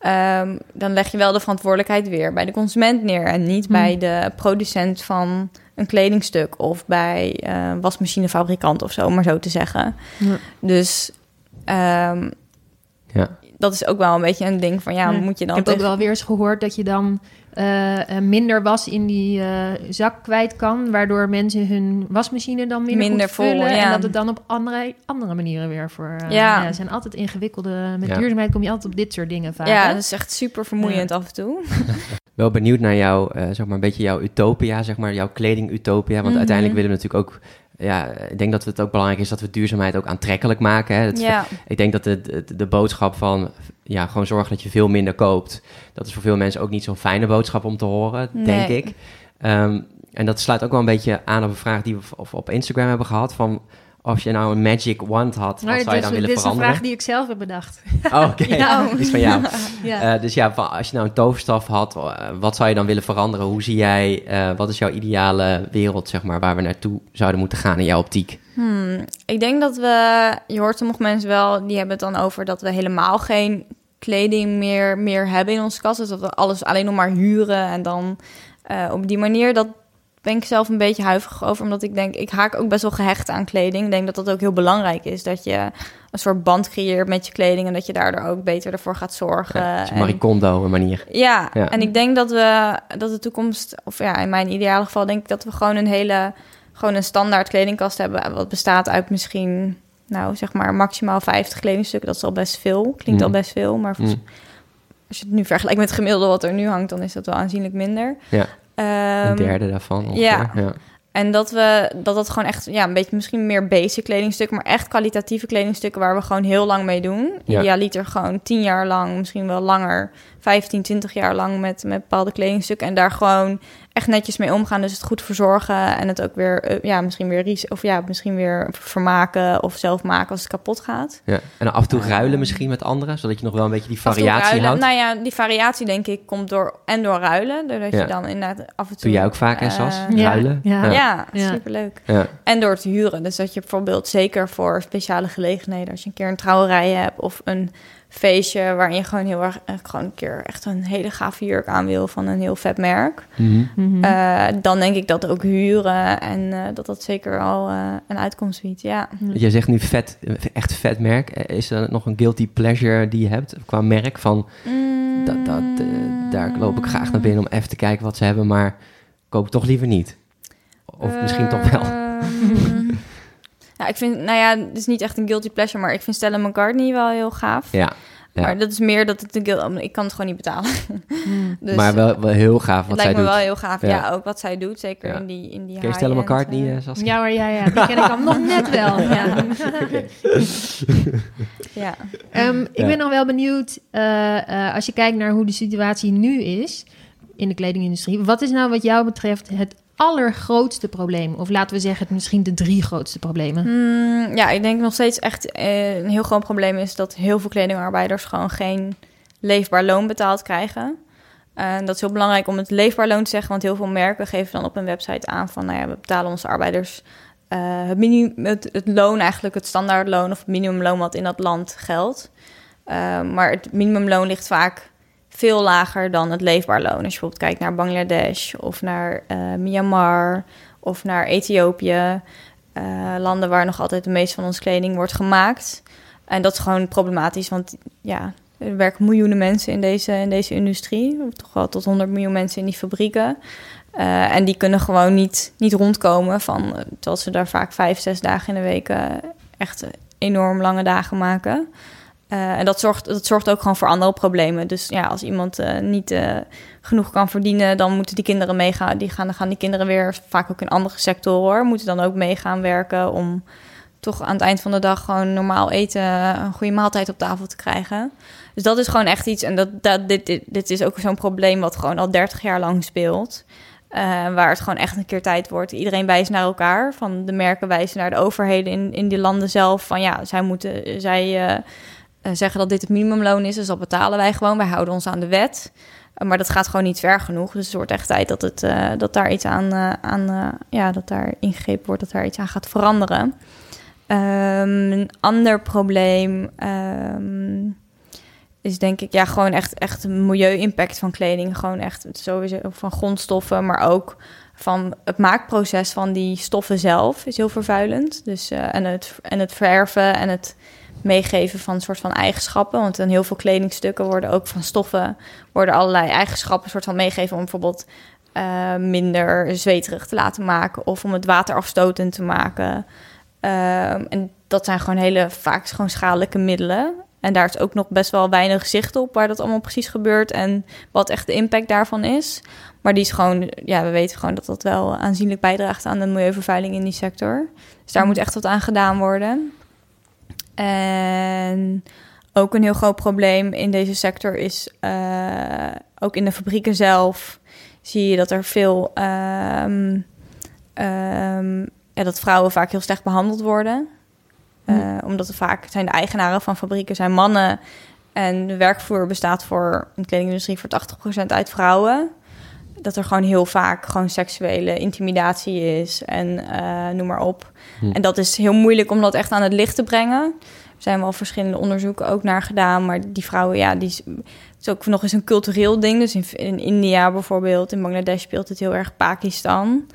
Ehm, dan leg je wel de verantwoordelijkheid weer bij de consument neer en niet Hmm. bij de producent van een kledingstuk of bij eh wasmachinefabrikant of zo, om maar zo te zeggen. Ja. Dus ehm, Ja. dat is ook wel een beetje een ding van ja, Ja. moet je dan ik heb ook wel weer eens gehoord dat je dan eh, eh, minder was in die eh, zak kwijt kan, waardoor mensen hun wasmachine dan minder, Minder goed vullen vol, en dat het dan op andere, andere manieren weer voor. eh, Ja. zijn altijd ingewikkelde. Met Ja. duurzaamheid kom je altijd op dit soort dingen vaak. Ja, hè? dat is echt super vermoeiend af en toe. Wel benieuwd naar jouw, eh, zeg maar, een beetje jouw utopia, zeg maar, jouw kleding-utopia. Want Mhm. uiteindelijk willen we natuurlijk ook, ja, ik denk dat het ook belangrijk is dat we duurzaamheid ook aantrekkelijk maken. Hè. Ja. Ik denk dat de, de, de boodschap van, ja, gewoon zorgen dat je veel minder koopt. Dat is voor veel mensen ook niet zo'n fijne boodschap om te horen, denk ik. Ehm, en dat sluit ook wel een beetje aan op een vraag die we op Instagram hebben gehad. Van, als je nou een magic wand had, wat zou je dan willen dit is een veranderen? vraag die ik zelf heb bedacht. Oh, Oké, Ja. die is van jou. ja. Eh, dus ja, als je nou een toverstaf had, eh, wat zou je dan willen veranderen? Hoe zie jij, eh, wat is jouw ideale wereld, zeg maar, waar we naartoe zouden moeten gaan in jouw optiek? Hmm, ik denk dat we, je hoort sommige mensen wel, die hebben het dan over dat we helemaal geen kleding meer, meer hebben in onze kast. Dus dat we alles alleen nog maar huren en dan eh, op die manier, dat ben ik zelf een beetje huiverig over. Omdat ik denk, ik haak ook best wel gehecht aan kleding. Ik denk dat dat ook heel belangrijk is, dat je een soort band creëert met je kleding en dat je daardoor ook beter ervoor gaat zorgen. Ja, En- Marie Kondo een manier. ja, Ja. en ik denk dat we dat de toekomst, of ja, in mijn ideale geval, denk ik dat we gewoon een hele, gewoon een standaard kledingkast hebben. Wat bestaat uit misschien, nou zeg maar, maximaal 50 kledingstukken. Dat is al best veel. Klinkt Mm. al best veel. Maar volgens- Mm. als je het nu vergelijkt met het gemiddelde wat er nu hangt, dan is dat wel aanzienlijk minder. Ja, Ehm, een derde daarvan ongeveer. ja. ja. en dat we dat dat gewoon echt, ja, een beetje misschien meer basic kledingstukken, maar echt kwalitatieve kledingstukken waar we gewoon heel lang mee doen. Ja. Idealiter gewoon 10 jaar lang, misschien wel langer, 15, 20 jaar lang met, met bepaalde kledingstukken. En daar gewoon echt netjes mee omgaan. Dus het goed verzorgen en het ook weer, eh, ja, misschien weer, of ja, misschien weer vermaken of zelf maken als het kapot gaat. Ja. En af en toe Ehm. ruilen misschien met anderen, zodat je nog wel een beetje die en variatie ruilen. houdt. Nou ja, die variatie denk ik komt door en door ruilen. Doordat Ja. je dan inderdaad af en toe... Doe jij ook vaak, hè, eh, Sas? Ja. Ruilen? Ja. Ja. Ja, Ja. superleuk. Ja. En door te huren. Dus dat je bijvoorbeeld zeker voor speciale gelegenheden... als je een keer een trouwerij hebt of een feestje... waarin je gewoon heel erg eh, gewoon een keer echt een hele gave jurk aan wil... van een heel vet merk. Mhm. Mhm. Eh, dan denk ik dat ook huren en eh, dat dat zeker al eh, een uitkomst biedt, ja. Jij zegt nu vet, echt vet merk. Is er nog een guilty pleasure die je hebt qua merk? Van, dat, dat, eh, daar loop ik graag naar binnen om even te kijken wat ze hebben, maar koop ik toch liever niet. Of misschien toch wel. Ja, ik vind, nou ja, het is niet echt een guilty pleasure, maar ik vind Stella McCartney wel heel gaaf. Ja, ja. Maar dat is meer dat het een guilty... Ik kan het gewoon niet betalen. Mhm. Dus, maar wel, wel heel gaaf het wat lijkt zij me doet. wel heel gaaf. Ja. Ja, ook wat zij doet, zeker Ja. in die in die Ken je Stella McCartney, eh, eh, Saskia? Ja hoor, ja, ja. Die ken ik dan nog net wel. Ja. ja. Ehm, ik Ja. ben nog wel benieuwd, eh, eh, als je kijkt naar hoe de situatie nu is in de kledingindustrie. Wat is nou wat jou betreft het allergrootste probleem? Of laten we zeggen, misschien de drie grootste problemen. Hmm, ja, ik denk nog steeds echt eh, een heel groot probleem is dat heel veel kledingarbeiders gewoon geen leefbaar loon betaald krijgen. En dat is heel belangrijk om het leefbaar loon te zeggen, want heel veel merken geven dan op hun website aan van, nou ja, we betalen onze arbeiders eh, het, minimum, het, het loon eigenlijk, het standaardloon of het minimumloon wat in dat land geldt. Eh, maar het minimumloon ligt vaak veel lager dan het leefbaar loon. Als je bijvoorbeeld kijkt naar Bangladesh of naar eh, Myanmar of naar Ethiopië, eh, landen waar nog altijd de meeste van onze kleding wordt gemaakt. En dat is gewoon problematisch, want ja, er werken miljoenen mensen in deze, in deze industrie. Toch wel tot 100 miljoen mensen in die fabrieken. Eh, en die kunnen gewoon niet, niet rondkomen van, terwijl ze daar vaak vijf, zes dagen in de week echt enorm lange dagen maken. Uh, en dat zorgt, dat zorgt ook gewoon voor andere problemen. Dus ja, als iemand uh, niet uh, genoeg kan verdienen, dan moeten die kinderen meegaan. Die gaan, dan gaan die kinderen weer, vaak ook in andere sectoren, moeten dan ook meegaan werken om toch aan het eind van de dag gewoon normaal eten, een goede maaltijd op tafel te krijgen. Dus dat is gewoon echt iets. En dat, dat, dit, dit, dit is ook zo'n probleem wat gewoon al 30 jaar lang speelt. Waar het gewoon echt een keer tijd wordt. Iedereen wijst naar elkaar. Van de merken wijzen naar de overheden in, in die landen zelf. Van ja, zij moeten zij zeggen dat dit het minimumloon is. Dus dat betalen wij gewoon. Wij houden ons aan de wet. Uh, maar dat gaat gewoon niet ver genoeg. Dus het wordt echt tijd dat, het, dat daar iets aan, aan ja, dat daar ingegrepen wordt, dat daar iets aan gaat veranderen. Um, een ander probleem. Um, is denk ik ja, gewoon echt, echt milieu-impact van kleding. Gewoon echt sowieso van grondstoffen, maar ook van het maakproces van die stoffen zelf is heel vervuilend. Dus, uh, en, het, en het verven en het meegeven van een soort van eigenschappen. Want in heel veel kledingstukken worden ook van stoffen worden allerlei eigenschappen soort van meegegeven om bijvoorbeeld uh, minder zweterig te laten maken of om het water afstotend te maken. Uh, en dat zijn gewoon hele vaak gewoon schadelijke middelen. En daar is ook nog best wel weinig zicht op waar dat allemaal precies gebeurt en wat echt de impact daarvan is. Maar die is gewoon, ja, we weten gewoon dat dat wel aanzienlijk bijdraagt aan de milieuvervuiling in die sector. Dus daar moet echt wat aan gedaan worden. En ook een heel groot probleem in deze sector is, uh, ook in de fabrieken zelf, zie je dat er veel, um, um, ja, dat vrouwen vaak heel slecht behandeld worden. Uh, omdat er vaak zijn de eigenaren van fabrieken zijn mannen. En de werkvloer bestaat voor een kledingindustrie voor 80% uit vrouwen. Dat er gewoon heel vaak gewoon seksuele intimidatie is en uh, noem maar op. Hm. En dat is heel moeilijk om dat echt aan het licht te brengen. Er zijn wel verschillende onderzoeken ook naar gedaan. Maar die vrouwen, ja, die is, is ook nog eens een cultureel ding. Dus in, in India bijvoorbeeld, in Bangladesh speelt het heel erg Pakistan.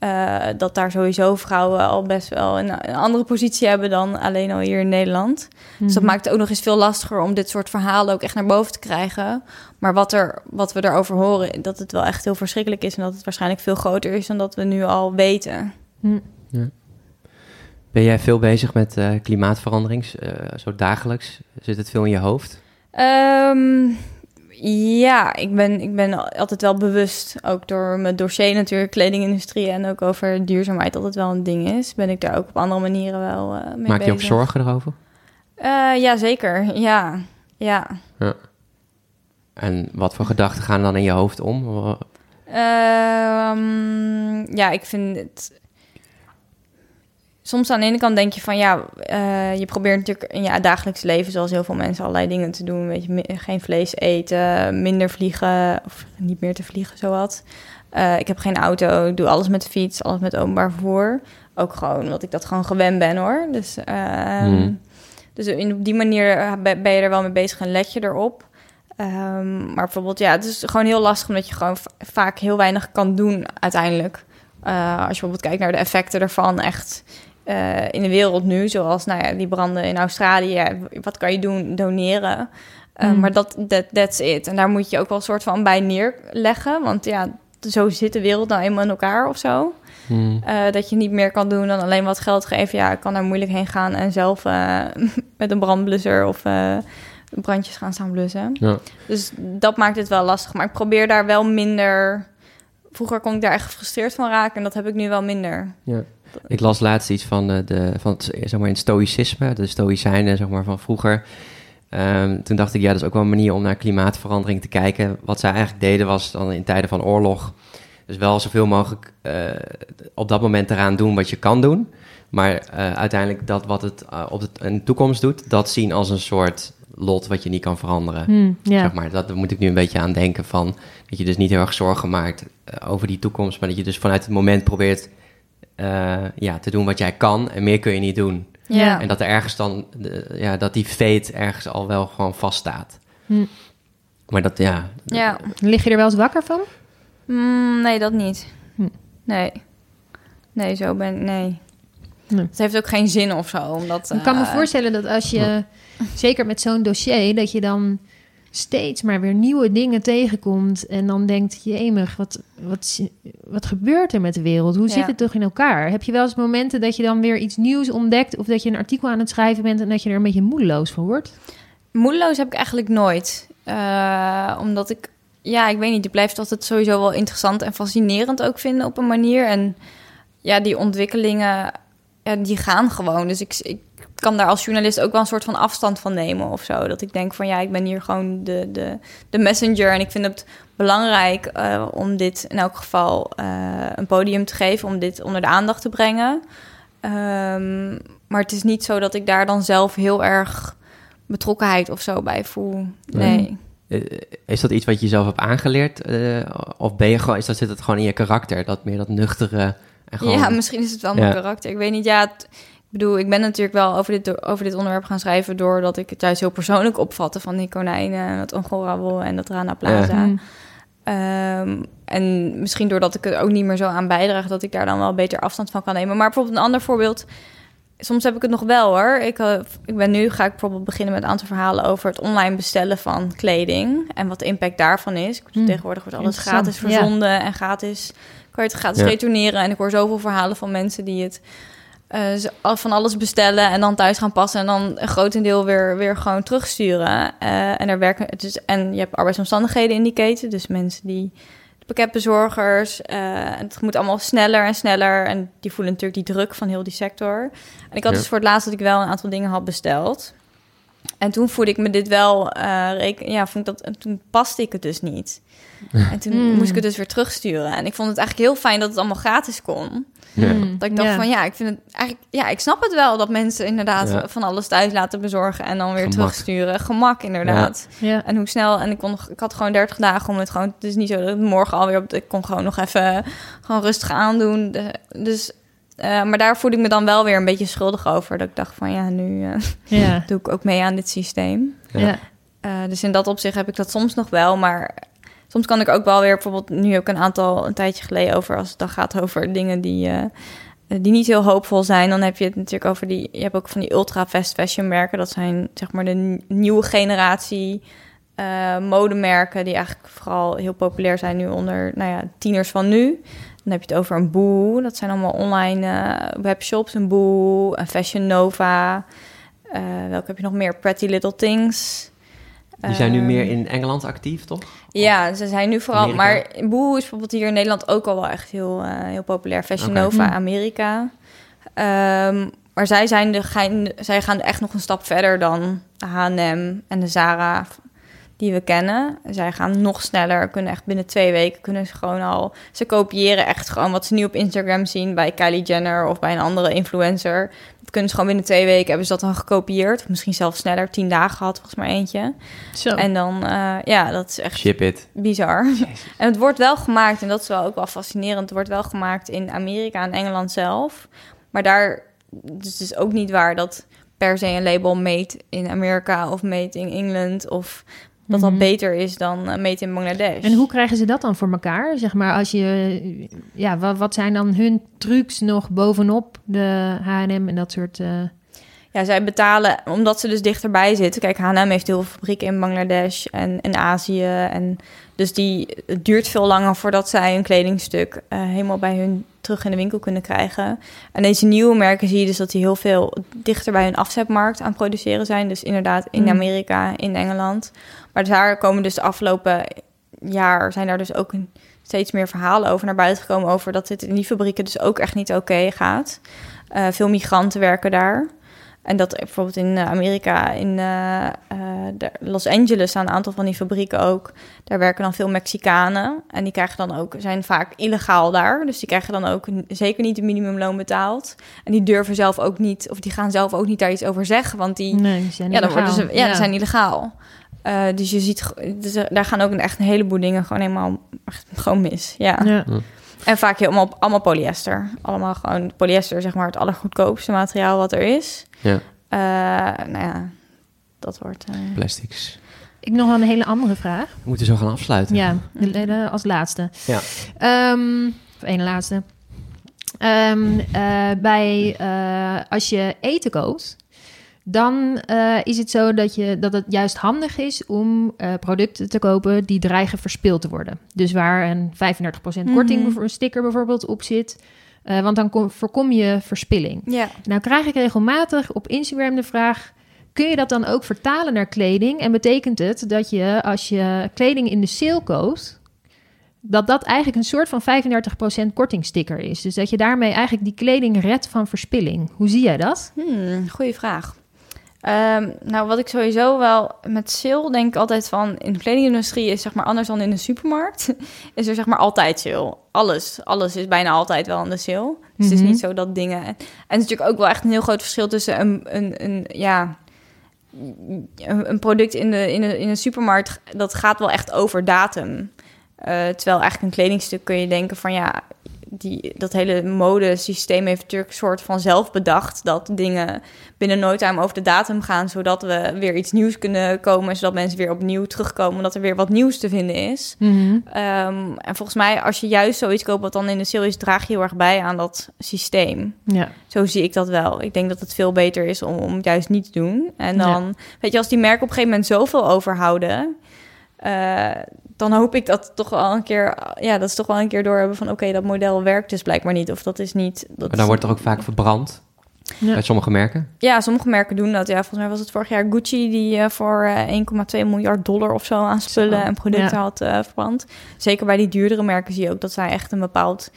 Uh, dat daar sowieso vrouwen al best wel een, een, andere positie hebben dan alleen al hier in Nederland. Dus dat maakt het ook nog eens veel lastiger om dit soort verhalen ook echt naar boven te krijgen. Maar wat, er, wat we erover horen, dat het wel echt heel verschrikkelijk is en dat het waarschijnlijk veel groter is dan dat we nu al weten. Mm. Ja. Ben jij veel bezig met uh, klimaatverandering, uh, zo dagelijks? Zit het veel in je hoofd? Um, ja, ik ben, ik ben altijd wel bewust, ook door mijn dossier natuurlijk, kledingindustrie en ook over duurzaamheid, dat het wel een ding is. Ben ik daar ook op andere manieren wel uh, mee Maak je ook zorgen erover? Uh, ja, zeker. Ja. ja. Ja. En wat voor gedachten gaan dan in je hoofd om? Uh, ja, ik vind het soms aan de ene kant denk je van ja, uh, je probeert natuurlijk in je dagelijks leven, zoals heel veel mensen, allerlei dingen te doen. Weet je, geen vlees eten, minder vliegen of niet meer te vliegen, zowat. Uh, ik heb geen auto, ik doe alles met de fiets, alles met openbaar vervoer. Ook gewoon omdat ik dat gewoon gewend ben hoor. Dus, uh, hmm. dus in, op die manier ben je er wel mee bezig en let je erop. Um, maar bijvoorbeeld, ja, het is gewoon heel lastig omdat je gewoon vaak heel weinig kan doen uiteindelijk. Als je bijvoorbeeld kijkt naar de effecten ervan, echt uh, in de wereld nu, zoals nou ja, die branden in Australië. Wat kan je doen? Doneren. Uh, mm. Maar dat that, that's it. En daar moet je ook wel een soort van bij neerleggen. Want ja, zo zit de wereld nou eenmaal in elkaar of zo. Mm. Uh, dat je niet meer kan doen dan alleen wat geld geven. Ja, ik kan daar moeilijk heen gaan en zelf met een brandblusser of brandjes gaan staan blussen. Ja. Dus dat maakt het wel lastig. Maar ik probeer daar wel minder... Vroeger kon ik daar echt gefrustreerd van raken en dat heb ik nu wel minder. Ja. Ik las laatst iets van, de, de, van het, zeg maar in het stoïcisme, de stoïcijnen zeg maar, van vroeger. Um, toen dacht ik, ja, dat is ook wel een manier om naar klimaatverandering te kijken. Wat zij eigenlijk deden was dan in tijden van oorlog... dus wel zoveel mogelijk uh, op dat moment eraan doen wat je kan doen... maar uh, uiteindelijk dat wat het uh, op de, in de toekomst doet... dat zien als een soort lot wat je niet kan veranderen. Hmm, yeah. zeg maar. Dat moet ik nu een beetje aan denken van... dat je dus niet heel erg zorgen maakt over die toekomst... maar dat je dus vanuit het moment probeert uh, ja, te doen wat jij kan en meer kun je niet doen. Ja. En dat er ergens dan, ja, dat die fate ergens al wel gewoon vaststaat. Hm. Maar dat, ja. Ja. Lig je er wel eens wakker van? Mm, nee, dat niet. Hm. Nee. Nee, zo ben nee. nee. Het heeft ook geen zin of zo. Omdat, ik kan me uh, voorstellen dat als je, zeker met zo'n dossier, dat je dan steeds maar weer nieuwe dingen tegenkomt. En dan denkt je, jemig, wat, wat, wat gebeurt er met de wereld? Hoe zit Ja. het toch in elkaar? Heb je wel eens momenten dat je dan weer iets nieuws ontdekt... of dat je een artikel aan het schrijven bent... en dat je er een beetje moedeloos van wordt? Moedeloos heb ik eigenlijk nooit. Uh, omdat ik, ja, ik weet niet, ik blijf altijd sowieso wel interessant en fascinerend ook vinden op een manier. En ja, die ontwikkelingen, ja, die gaan gewoon. Dus ik, ik kan daar als journalist ook wel een soort van afstand van nemen of zo. Dat ik denk van ja, ik ben hier gewoon de, de, de messenger. En ik vind het belangrijk uh, om dit in elk geval uh, een podium te geven, om dit onder de aandacht te brengen. Um, maar het is niet zo dat ik daar dan zelf heel erg betrokkenheid of zo bij voel. Nee. Eh, is dat iets wat je zelf hebt aangeleerd? Uh, of ben je gewoon, is dat, zit het gewoon in je karakter? Dat meer dat nuchtere. En gewoon... Ja, misschien is het wel mijn karakter. Ik weet niet. Ja, het, ik bedoel, ik ben natuurlijk wel over dit, over dit onderwerp gaan schrijven... doordat ik het juist heel persoonlijk opvatte... van die konijnen en het ongelrabbel en dat Rana Plaza. Ja. Um, en misschien doordat ik er ook niet meer zo aan bijdraag... dat ik daar dan wel beter afstand van kan nemen. Maar bijvoorbeeld een ander voorbeeld soms heb ik het nog wel hoor. Ik, uh, ik ben nu, ga ik bijvoorbeeld beginnen met een aantal verhalen over het online bestellen van kleding en wat de impact daarvan is. Hmm. Tegenwoordig wordt alles gratis verzonden en gratis, kan je het gratis retourneren. En ik hoor zoveel verhalen van mensen die het uh, van alles bestellen en dan thuis gaan passen en dan een grotendeel weer, weer gewoon terugsturen. Uh, en er werken, het is, en je hebt arbeidsomstandigheden in die keten, dus mensen die pakketbezorgers. Uh, het moet allemaal sneller en sneller. En die voelen natuurlijk die druk van heel die sector. En ik had dus voor het laatst dat ik wel een aantal dingen had besteld. En toen voelde ik me dit wel uh, reken, ja, vond ik dat, en toen paste ik het dus niet. En toen hmm. moest ik het dus weer terugsturen. En ik vond het eigenlijk heel fijn dat het allemaal gratis kon. Hmm. Dat ik dacht van ja, ik vind het eigenlijk, ja, ik snap het wel dat mensen inderdaad van alles thuis laten bezorgen en dan weer terugsturen. Gemak inderdaad. Ja. En hoe snel, en ik, kon, ik had gewoon 30 dagen om het gewoon, het is niet zo dat ik morgen alweer op, ik kon gewoon nog even gewoon rustig aandoen. Dus, uh, maar daar voelde ik me dan wel weer een beetje schuldig over. Dat ik dacht van ja, nu uh, ja. doe ik ook mee aan dit systeem. Ja. Uh, dus in dat opzicht heb ik dat soms nog wel, maar soms kan ik ook wel weer bijvoorbeeld nu ook een aantal een tijdje geleden over als het dan gaat over dingen die uh, die niet heel hoopvol zijn. Dan heb je het natuurlijk over die je hebt ook van die ultra fast fashion merken. Dat zijn zeg maar de nieuwe generatie uh, modemerken die eigenlijk vooral heel populair zijn nu onder nou ja, tieners van nu. Dan heb je het over een Boo. Dat zijn allemaal online uh, webshops. Een Boo, een Fashion Nova. Welke heb je nog meer? Pretty Little Things. Die zijn nu meer ehm, in Engeland actief, toch? Ja, ze zijn nu vooral. Maar Boo is bijvoorbeeld hier in Nederland ook al wel echt heel, uh, heel populair. Fashion Nova, hm. Amerika. Um, maar zij, zijn de, zij gaan echt nog een stap verder dan de H&M en de Zara die we kennen. Zij gaan nog sneller, kunnen echt binnen twee weken kunnen ze gewoon al... Ze kopiëren echt gewoon wat ze nu op Instagram zien bij Kylie Jenner of bij een andere influencer kunnen ze gewoon binnen twee weken hebben ze dat dan gekopieerd. Misschien zelfs sneller, tien dagen gehad, volgens maar eentje. Zo. En dan, uh, ja, dat is echt Ship it. bizar. En het wordt wel gemaakt, en dat is wel ook wel fascinerend. Het wordt wel gemaakt in Amerika en Engeland zelf. Maar daar, dus het is ook niet waar dat per se een label made in Amerika of made in England of dat dat mhm. beter is dan uh, made in Bangladesh. En hoe krijgen ze dat dan voor elkaar? Zeg maar, als je, ja, wat, wat zijn dan hun trucs nog bovenop de H&M en dat soort... Uh... Ja, zij betalen, omdat ze dus dichterbij zitten. Kijk, H&M heeft heel veel fabrieken in Bangladesh en in Azië. En dus die, het duurt veel langer voordat zij een kledingstuk uh, helemaal bij hun terug in de winkel kunnen krijgen. En deze nieuwe merken zie je dus dat die heel veel dichter bij hun afzetmarkt aan het produceren zijn. Dus inderdaad in mm. Amerika, in Engeland. Maar daar komen dus de afgelopen jaar zijn daar dus ook een, steeds meer verhalen over naar buiten gekomen over dat dit in die fabrieken dus ook echt niet oké gaat. Uh, veel migranten werken daar. En dat bijvoorbeeld in eh, Amerika, in uh, Los Angeles, staan een aantal van die fabrieken ook. Daar werken dan veel Mexicanen. En die krijgen dan ook, zijn vaak illegaal daar. Dus die krijgen dan ook zeker niet de minimumloon betaald. En die durven zelf ook niet, of die gaan zelf ook niet daar iets over zeggen. Want die, nee, zijn ja, dan worden ze, ja, ja. zijn illegaal. Uh, dus je ziet, dus daar gaan ook echt een heleboel dingen gewoon helemaal gewoon mis. Ja. ja. En vaak helemaal allemaal polyester. Allemaal gewoon polyester, zeg maar, het allergoedkoopste materiaal wat er is. Ja. Uh, nou ja, dat wordt... Uh... Plastics. Ik nog een hele andere vraag. We moeten zo gaan afsluiten. Ja, als laatste. Ja. Um, of één laatste. Um, uh, bij, als je eten koopt, dan uh, is het zo dat, je, dat het juist handig is om uh, producten te kopen die dreigen verspild te worden. Dus waar een 35% korting mm -hmm. sticker bijvoorbeeld op zit. Uh, want dan kom, voorkom je verspilling. Ja. Nou krijg ik regelmatig op Instagram de vraag... kun je dat dan ook vertalen naar kleding? En betekent het dat je als je kleding in de sale koopt, dat dat eigenlijk een soort van 35% kortingsticker is. Dus dat je daarmee eigenlijk die kleding redt van verspilling. Hoe zie jij dat? Hmm, goeie vraag. Ehm, nou, wat ik sowieso wel met sale denk ik altijd van... in de kledingindustrie is zeg maar anders dan in de supermarkt. is er zeg maar altijd sale. Alles, alles is bijna altijd wel aan de sale. Dus het is Mhm. niet zo dat dingen... En het is natuurlijk ook wel echt een heel groot verschil tussen een, een, een ja... Een, een product in de, in, de, in de supermarkt, dat gaat wel echt over datum. Eh, terwijl eigenlijk een kledingstuk kun je denken van ja, die, dat hele modesysteem heeft natuurlijk een soort van zelf bedacht dat dingen binnen no time over de datum gaan, zodat we weer iets nieuws kunnen komen, zodat mensen weer opnieuw terugkomen, omdat er weer wat nieuws te vinden is. Ehm, en volgens mij, als je juist zoiets koopt wat dan in de sale is, draag je heel erg bij aan dat systeem. Ja. Zo zie ik dat wel. Ik denk dat het veel beter is om, om het juist niet te doen. En dan, weet je, als die merken op een gegeven moment zoveel overhouden, eh, dan hoop ik dat toch wel een keer, ja, dat ze toch wel een keer doorhebben van, oké, dat model werkt dus blijkbaar niet, of dat is niet. Dat Maar dan wordt er ook vaak verbrand Ja. bij sommige merken. Ja, sommige merken doen dat. Ja, volgens mij was het vorig jaar Gucci die eh, voor eh, 1,2 miljard dollar of zo aan spullen Zo, en producten ja. had eh, verbrand. Zeker bij die duurdere merken zie je ook dat zij echt een bepaald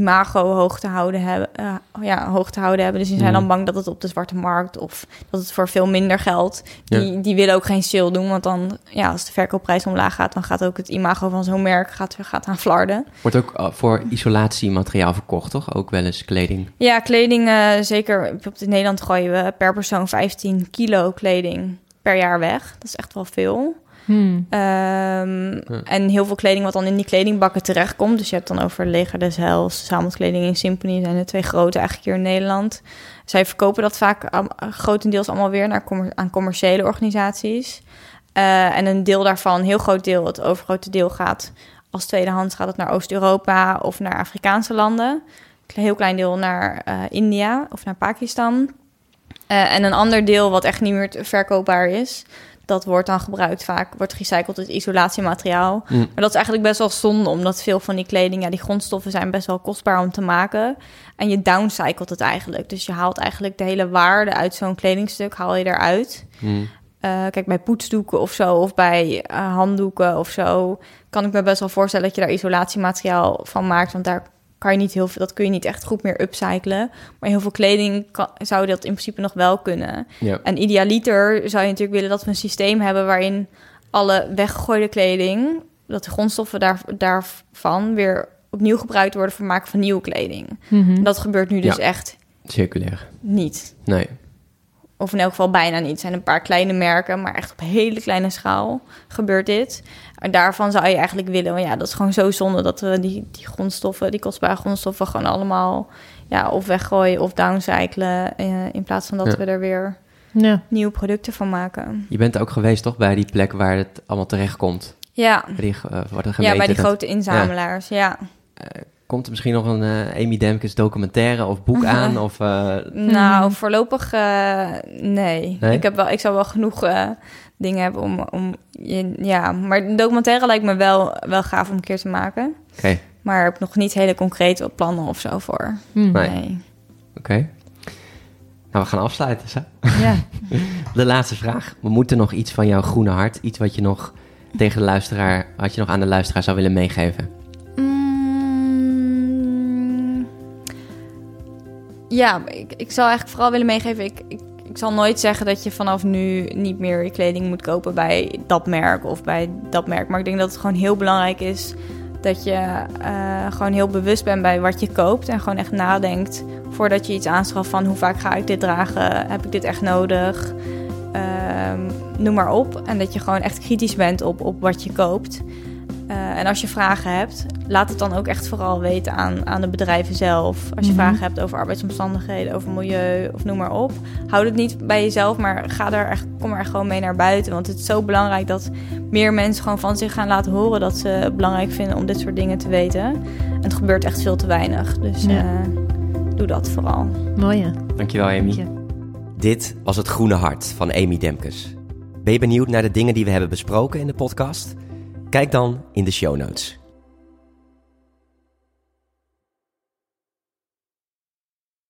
imago hoog te houden hebben. eh, ja, hoog te houden hebben. Dus die zijn Mhm. dan bang dat het op de zwarte markt of dat het voor veel minder geld. Die, Ja. die willen ook geen sale doen, want dan, ja, als de verkoopprijs omlaag gaat, dan gaat ook het imago van zo'n merk gaat, gaat aan flarden. Wordt ook eh, voor isolatiemateriaal verkocht, toch? Ook wel eens kleding. Ja, kleding, eh, zeker. In Nederland gooien we per persoon 15 kilo kleding per jaar weg. Dat is echt wel veel. Hmm. Ehm, En heel veel kleding wat dan in die kledingbakken terechtkomt. Dus je hebt dan over Leger des Heils, Zamelkleding en Symphony... zijn de twee grote eigenlijk hier in Nederland. Zij verkopen dat vaak grotendeels allemaal weer naar commer- aan commerciële organisaties. Eh, en een deel daarvan, een heel groot deel, het overgrote deel gaat... als tweedehands gaat het naar Oost-Europa of naar Afrikaanse landen. Een heel klein deel naar eh, India of naar Pakistan. Eh, en een ander deel wat echt niet meer verkoopbaar is... Dat wordt dan gebruikt vaak, wordt gerecycled als isolatiemateriaal. Mm. Maar dat is eigenlijk best wel zonde, omdat veel van die kleding, ja, die grondstoffen zijn best wel kostbaar om te maken. En je downcycelt het eigenlijk. Dus je haalt eigenlijk de hele waarde uit zo'n kledingstuk, haal je eruit. Mm. Eh, kijk, bij poetsdoeken of zo, of bij eh, handdoeken of zo, kan ik me best wel voorstellen dat je daar isolatiemateriaal van maakt. Want daar kan je niet heel veel, dat kun je niet echt goed meer upcyclen. Maar heel veel kleding kan, zou dat in principe nog wel kunnen. Ja. En idealiter zou je natuurlijk willen dat we een systeem hebben waarin alle weggegooide kleding, dat de grondstoffen daar, daarvan weer opnieuw gebruikt worden voor het maken van nieuwe kleding. Mhm. Dat gebeurt nu dus Ja. echt Circulair. niet. Nee. Of in elk geval bijna niet. Het zijn een paar kleine merken, maar echt op hele kleine schaal gebeurt dit. En daarvan zou je eigenlijk willen, want ja, dat is gewoon zo zonde dat we die, die grondstoffen, die kostbare grondstoffen, gewoon allemaal ja, of weggooien of downcyclen. eh, in plaats van dat Ja. we er weer Ja. nieuwe producten van maken. Je bent ook geweest, toch? Bij die plek waar het allemaal terechtkomt. Ja, Bij die, eh, de ja bij die dat- grote inzamelaars. Ja. Komt er misschien nog een eh, Amy Demkes documentaire of boek aan? Of, eh, Nou, voorlopig eh, nee. Nee? Ik, heb wel, ik zou wel genoeg eh, dingen hebben om, om... Ja, maar een documentaire lijkt me wel, wel gaaf om een keer te maken. Oké, Maar ik heb nog niet hele concrete plannen of zo voor. Hmm. Nee. Nee. oké. Nou, we gaan afsluiten. Zo. Ja. De laatste vraag. We moeten nog iets van jouw groene hart. Iets wat je nog tegen de luisteraar, wat je nog aan de luisteraar zou willen meegeven. Ja, ik, ik zou eigenlijk vooral willen meegeven... Ik, ik, ik zal nooit zeggen dat je vanaf nu niet meer je kleding moet kopen bij dat merk of bij dat merk. Maar ik denk dat het gewoon heel belangrijk is dat je eh, gewoon heel bewust bent bij wat je koopt. En gewoon echt nadenkt voordat je iets aanschaft van hoe vaak ga ik dit dragen? Heb ik dit echt nodig? Ehm, noem maar op. En dat je gewoon echt kritisch bent op, op wat je koopt. Eh, en als je vragen hebt, laat het dan ook echt vooral weten aan, aan de bedrijven zelf. Als je Mhm. vragen hebt over arbeidsomstandigheden, over milieu of noem maar op. Houd het niet bij jezelf, maar ga er echt, kom er gewoon mee naar buiten. Want het is zo belangrijk dat meer mensen gewoon van zich gaan laten horen dat ze het belangrijk vinden om dit soort dingen te weten. En het gebeurt echt veel te weinig. Dus Ja. eh, doe dat vooral. Mooi. Dankjewel, Amy. Dank je. Dit was het groene hart van Amy Demkes. Ben je benieuwd naar de dingen die we hebben besproken in de podcast? Kijk dan in de show notes.